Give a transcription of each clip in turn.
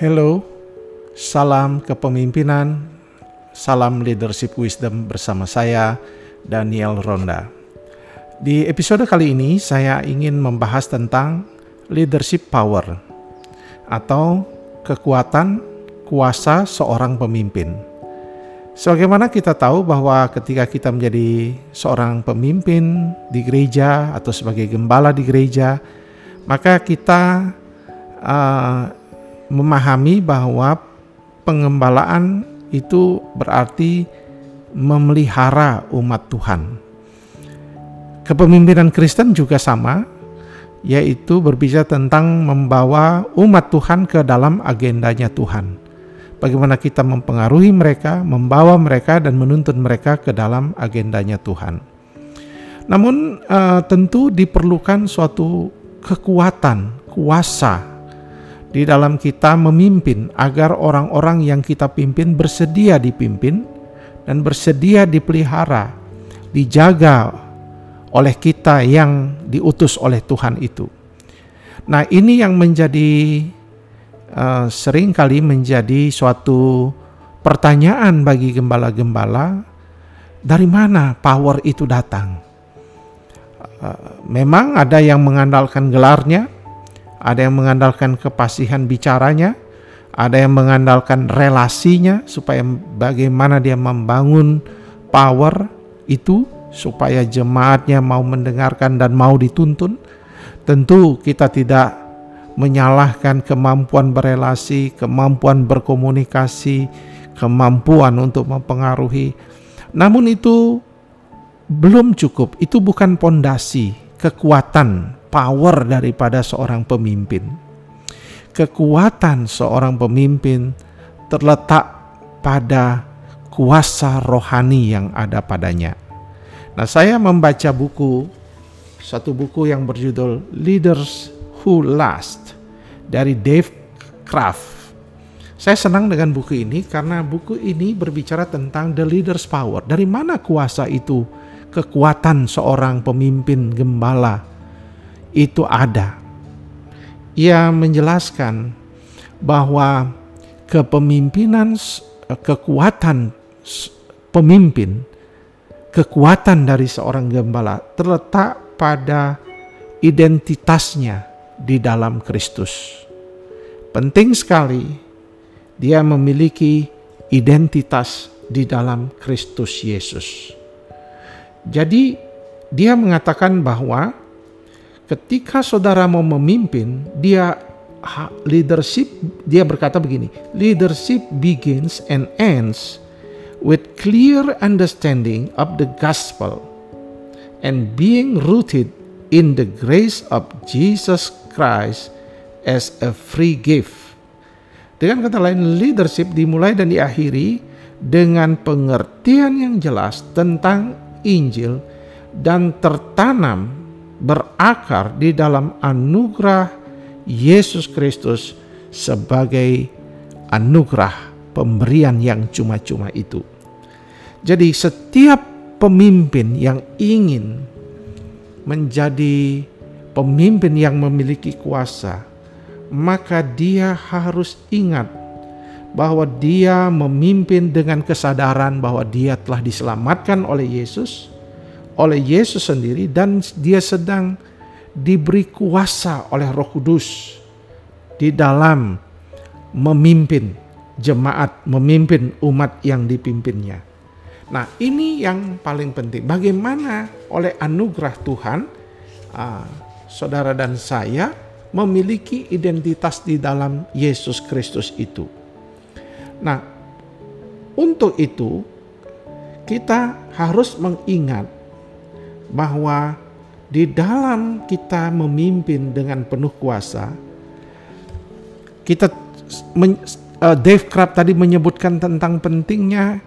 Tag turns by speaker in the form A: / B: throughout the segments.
A: Hello, salam kepemimpinan, salam leadership wisdom bersama saya, Daniel Ronda. Di episode kali ini, saya ingin membahas tentang leadership power atau kekuatan kuasa seorang pemimpin. Sebagaimana kita tahu bahwa ketika kita menjadi seorang pemimpin di gereja atau sebagai gembala di gereja, maka kita uh, memahami bahwa pengembalaan itu berarti memelihara umat Tuhan. Kepemimpinan Kristen juga sama, yaitu berbicara tentang membawa umat Tuhan ke dalam agendanya Tuhan. Bagaimana kita mempengaruhi mereka, membawa mereka, dan menuntun mereka ke dalam agendanya Tuhan. Namun, uh, tentu diperlukan suatu kekuatan, kuasa di dalam kita memimpin agar orang-orang yang kita pimpin bersedia dipimpin dan bersedia dipelihara, dijaga oleh kita yang diutus oleh Tuhan itu. Nah, ini yang menjadi uh, sering kali menjadi suatu pertanyaan bagi gembala-gembala, dari mana power itu datang? Uh, memang ada yang mengandalkan gelarnya, ada yang mengandalkan kepasihan bicaranya, ada yang mengandalkan relasinya supaya bagaimana dia membangun power itu supaya jemaatnya mau mendengarkan dan mau dituntun. Tentu kita tidak menyalahkan kemampuan berelasi, kemampuan berkomunikasi, kemampuan untuk mempengaruhi. Namun itu belum cukup, itu bukan pondasi kekuatan power daripada seorang pemimpin. Kekuatan seorang pemimpin terletak pada kuasa rohani yang ada padanya. Nah, saya membaca buku satu buku yang berjudul Leaders Who Last dari Dave Kraft. Saya senang dengan buku ini karena buku ini berbicara tentang the leader's power. Dari mana kuasa itu? Kekuatan seorang pemimpin gembala itu ada. Ia menjelaskan bahwa kepemimpinan kekuatan pemimpin kekuatan dari seorang gembala terletak pada identitasnya di dalam Kristus. Penting sekali dia memiliki identitas di dalam Kristus Yesus. Jadi dia mengatakan bahwa ketika saudara mau memimpin, dia leadership dia berkata begini, leadership begins and ends with clear understanding of the gospel and being rooted in the grace of Jesus Christ as a free gift. Dengan kata lain, leadership dimulai dan diakhiri dengan pengertian yang jelas tentang Injil dan tertanam berakar di dalam anugerah Yesus Kristus sebagai anugerah pemberian yang cuma-cuma itu. Jadi setiap pemimpin yang ingin menjadi pemimpin yang memiliki kuasa, maka dia harus ingat bahwa dia memimpin dengan kesadaran bahwa dia telah diselamatkan oleh Yesus oleh Yesus sendiri dan dia sedang diberi kuasa oleh Roh Kudus di dalam memimpin jemaat, memimpin umat yang dipimpinnya. Nah, ini yang paling penting. Bagaimana oleh anugerah Tuhan, uh, saudara dan saya memiliki identitas di dalam Yesus Kristus itu. Nah, untuk itu kita harus mengingat bahwa di dalam kita memimpin dengan penuh kuasa, kita uh, Dave Kraft tadi menyebutkan tentang pentingnya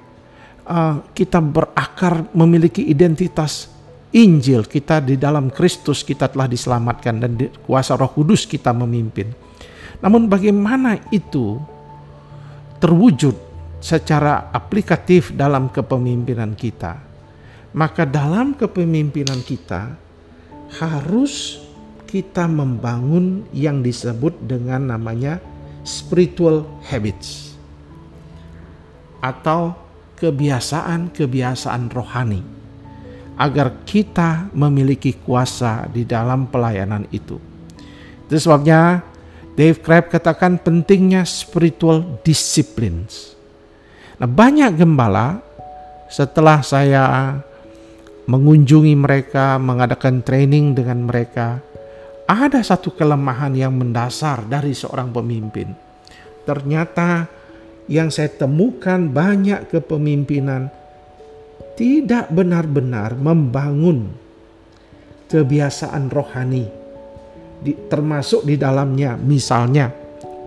A: uh, kita berakar memiliki identitas Injil kita di dalam Kristus kita telah diselamatkan dan di kuasa Roh Kudus kita memimpin. Namun bagaimana itu terwujud secara aplikatif dalam kepemimpinan kita? Maka dalam kepemimpinan kita harus kita membangun yang disebut dengan namanya spiritual habits atau kebiasaan-kebiasaan rohani agar kita memiliki kuasa di dalam pelayanan itu. Itu sebabnya Dave Crabb katakan pentingnya spiritual disciplines. Nah, banyak gembala setelah saya mengunjungi mereka, mengadakan training dengan mereka, ada satu kelemahan yang mendasar dari seorang pemimpin. Ternyata yang saya temukan banyak kepemimpinan tidak benar-benar membangun kebiasaan rohani di, termasuk di dalamnya misalnya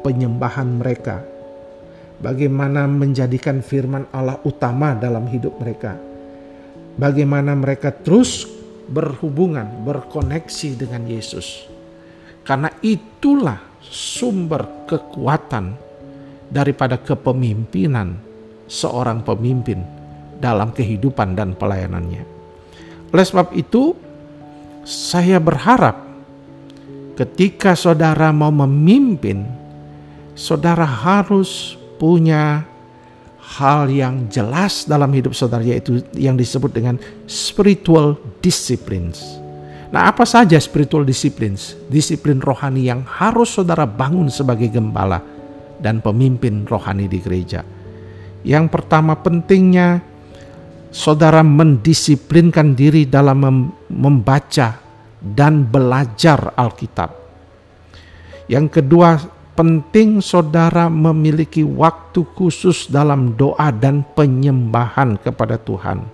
A: penyembahan mereka bagaimana menjadikan firman Allah utama dalam hidup mereka bagaimana mereka terus berhubungan berkoneksi dengan Yesus karena itulah sumber kekuatan daripada kepemimpinan seorang pemimpin dalam kehidupan dan pelayanannya. Oleh sebab itu, saya berharap ketika saudara mau memimpin, saudara harus punya hal yang jelas dalam hidup saudara yaitu yang disebut dengan spiritual disciplines. Nah, apa saja spiritual disciplines? Disiplin rohani yang harus saudara bangun sebagai gembala dan pemimpin rohani di gereja. Yang pertama pentingnya saudara mendisiplinkan diri dalam membaca dan belajar Alkitab. Yang kedua, penting saudara memiliki waktu khusus dalam doa dan penyembahan kepada Tuhan.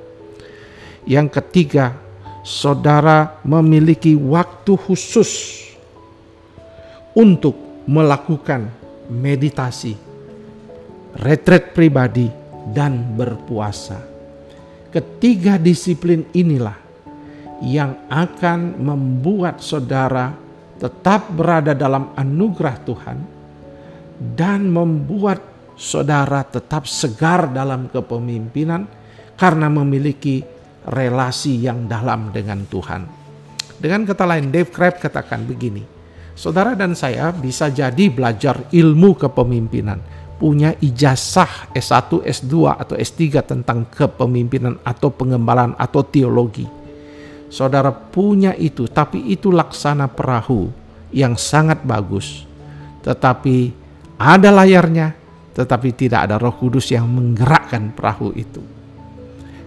A: Yang ketiga, saudara memiliki waktu khusus untuk melakukan meditasi, retret pribadi, dan berpuasa. Ketiga disiplin inilah yang akan membuat saudara tetap berada dalam anugerah Tuhan dan membuat saudara tetap segar dalam kepemimpinan karena memiliki relasi yang dalam dengan Tuhan. Dengan kata lain, Dave Crabb katakan begini, saudara dan saya bisa jadi belajar ilmu kepemimpinan, punya ijazah S1, S2 atau S3 tentang kepemimpinan atau pengembalaan atau teologi. Saudara punya itu, tapi itu laksana perahu yang sangat bagus. Tetapi ada layarnya, tetapi tidak ada roh kudus yang menggerakkan perahu itu.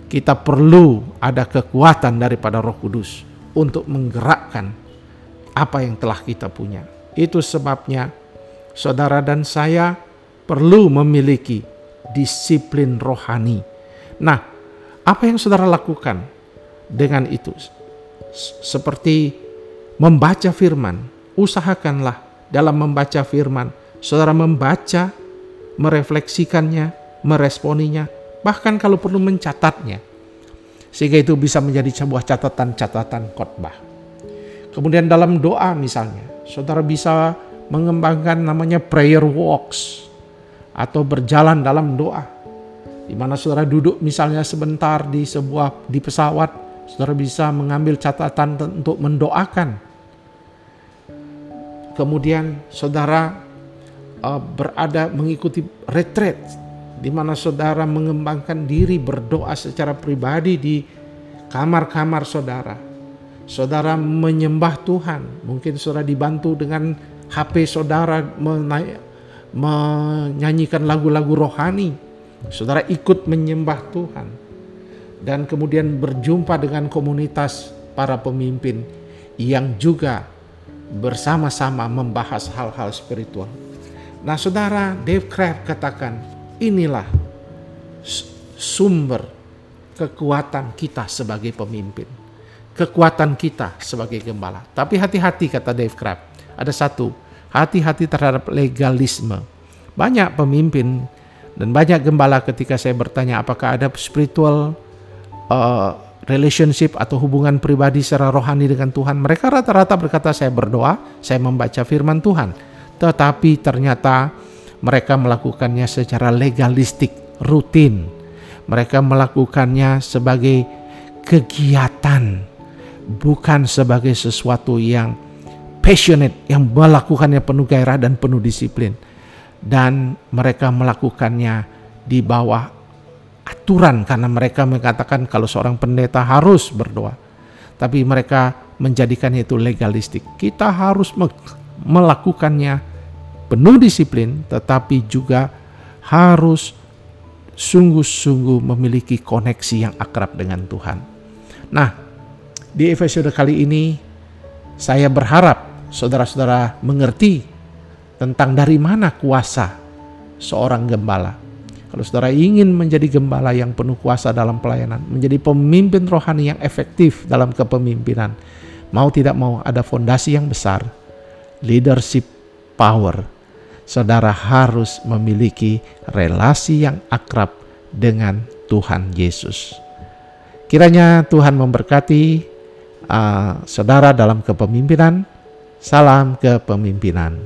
A: Kita perlu ada kekuatan daripada roh kudus untuk menggerakkan apa yang telah kita punya. Itu sebabnya saudara dan saya perlu memiliki disiplin rohani. Nah, apa yang saudara lakukan dengan itu? Seperti membaca firman, usahakanlah dalam membaca firman, saudara membaca, merefleksikannya, meresponinya, bahkan kalau perlu mencatatnya. Sehingga itu bisa menjadi sebuah catatan-catatan khotbah. Kemudian dalam doa misalnya, saudara bisa mengembangkan namanya prayer walks atau berjalan dalam doa. Di mana saudara duduk misalnya sebentar di sebuah di pesawat, saudara bisa mengambil catatan untuk mendoakan. Kemudian saudara uh, berada mengikuti retreat di mana saudara mengembangkan diri berdoa secara pribadi di kamar-kamar saudara. Saudara menyembah Tuhan, mungkin saudara dibantu dengan HP saudara menyanyikan lagu-lagu rohani. Saudara ikut menyembah Tuhan. Dan kemudian berjumpa dengan komunitas para pemimpin yang juga bersama-sama membahas hal-hal spiritual. Nah saudara Dave Crabb katakan inilah sumber kekuatan kita sebagai pemimpin. Kekuatan kita sebagai gembala. Tapi hati-hati kata Dave Crabb. Ada satu, hati-hati terhadap legalisme. Banyak pemimpin dan banyak gembala ketika saya bertanya apakah ada spiritual uh, relationship atau hubungan pribadi secara rohani dengan Tuhan, mereka rata-rata berkata saya berdoa, saya membaca firman Tuhan. Tetapi ternyata mereka melakukannya secara legalistik, rutin. Mereka melakukannya sebagai kegiatan, bukan sebagai sesuatu yang passionate yang melakukannya penuh gairah dan penuh disiplin. dan mereka melakukannya di bawah aturan karena mereka mengatakan kalau seorang pendeta harus berdoa. Tapi mereka menjadikannya itu legalistik. Kita harus melakukannya penuh disiplin tetapi juga harus sungguh-sungguh memiliki koneksi yang akrab dengan Tuhan. Nah, di episode kali ini saya berharap saudara-saudara mengerti tentang dari mana kuasa seorang gembala. Kalau saudara ingin menjadi gembala yang penuh kuasa dalam pelayanan, menjadi pemimpin rohani yang efektif dalam kepemimpinan, mau tidak mau ada fondasi yang besar, leadership power, saudara harus memiliki relasi yang akrab dengan Tuhan Yesus. Kiranya Tuhan memberkati uh, saudara dalam kepemimpinan. Salam kepemimpinan.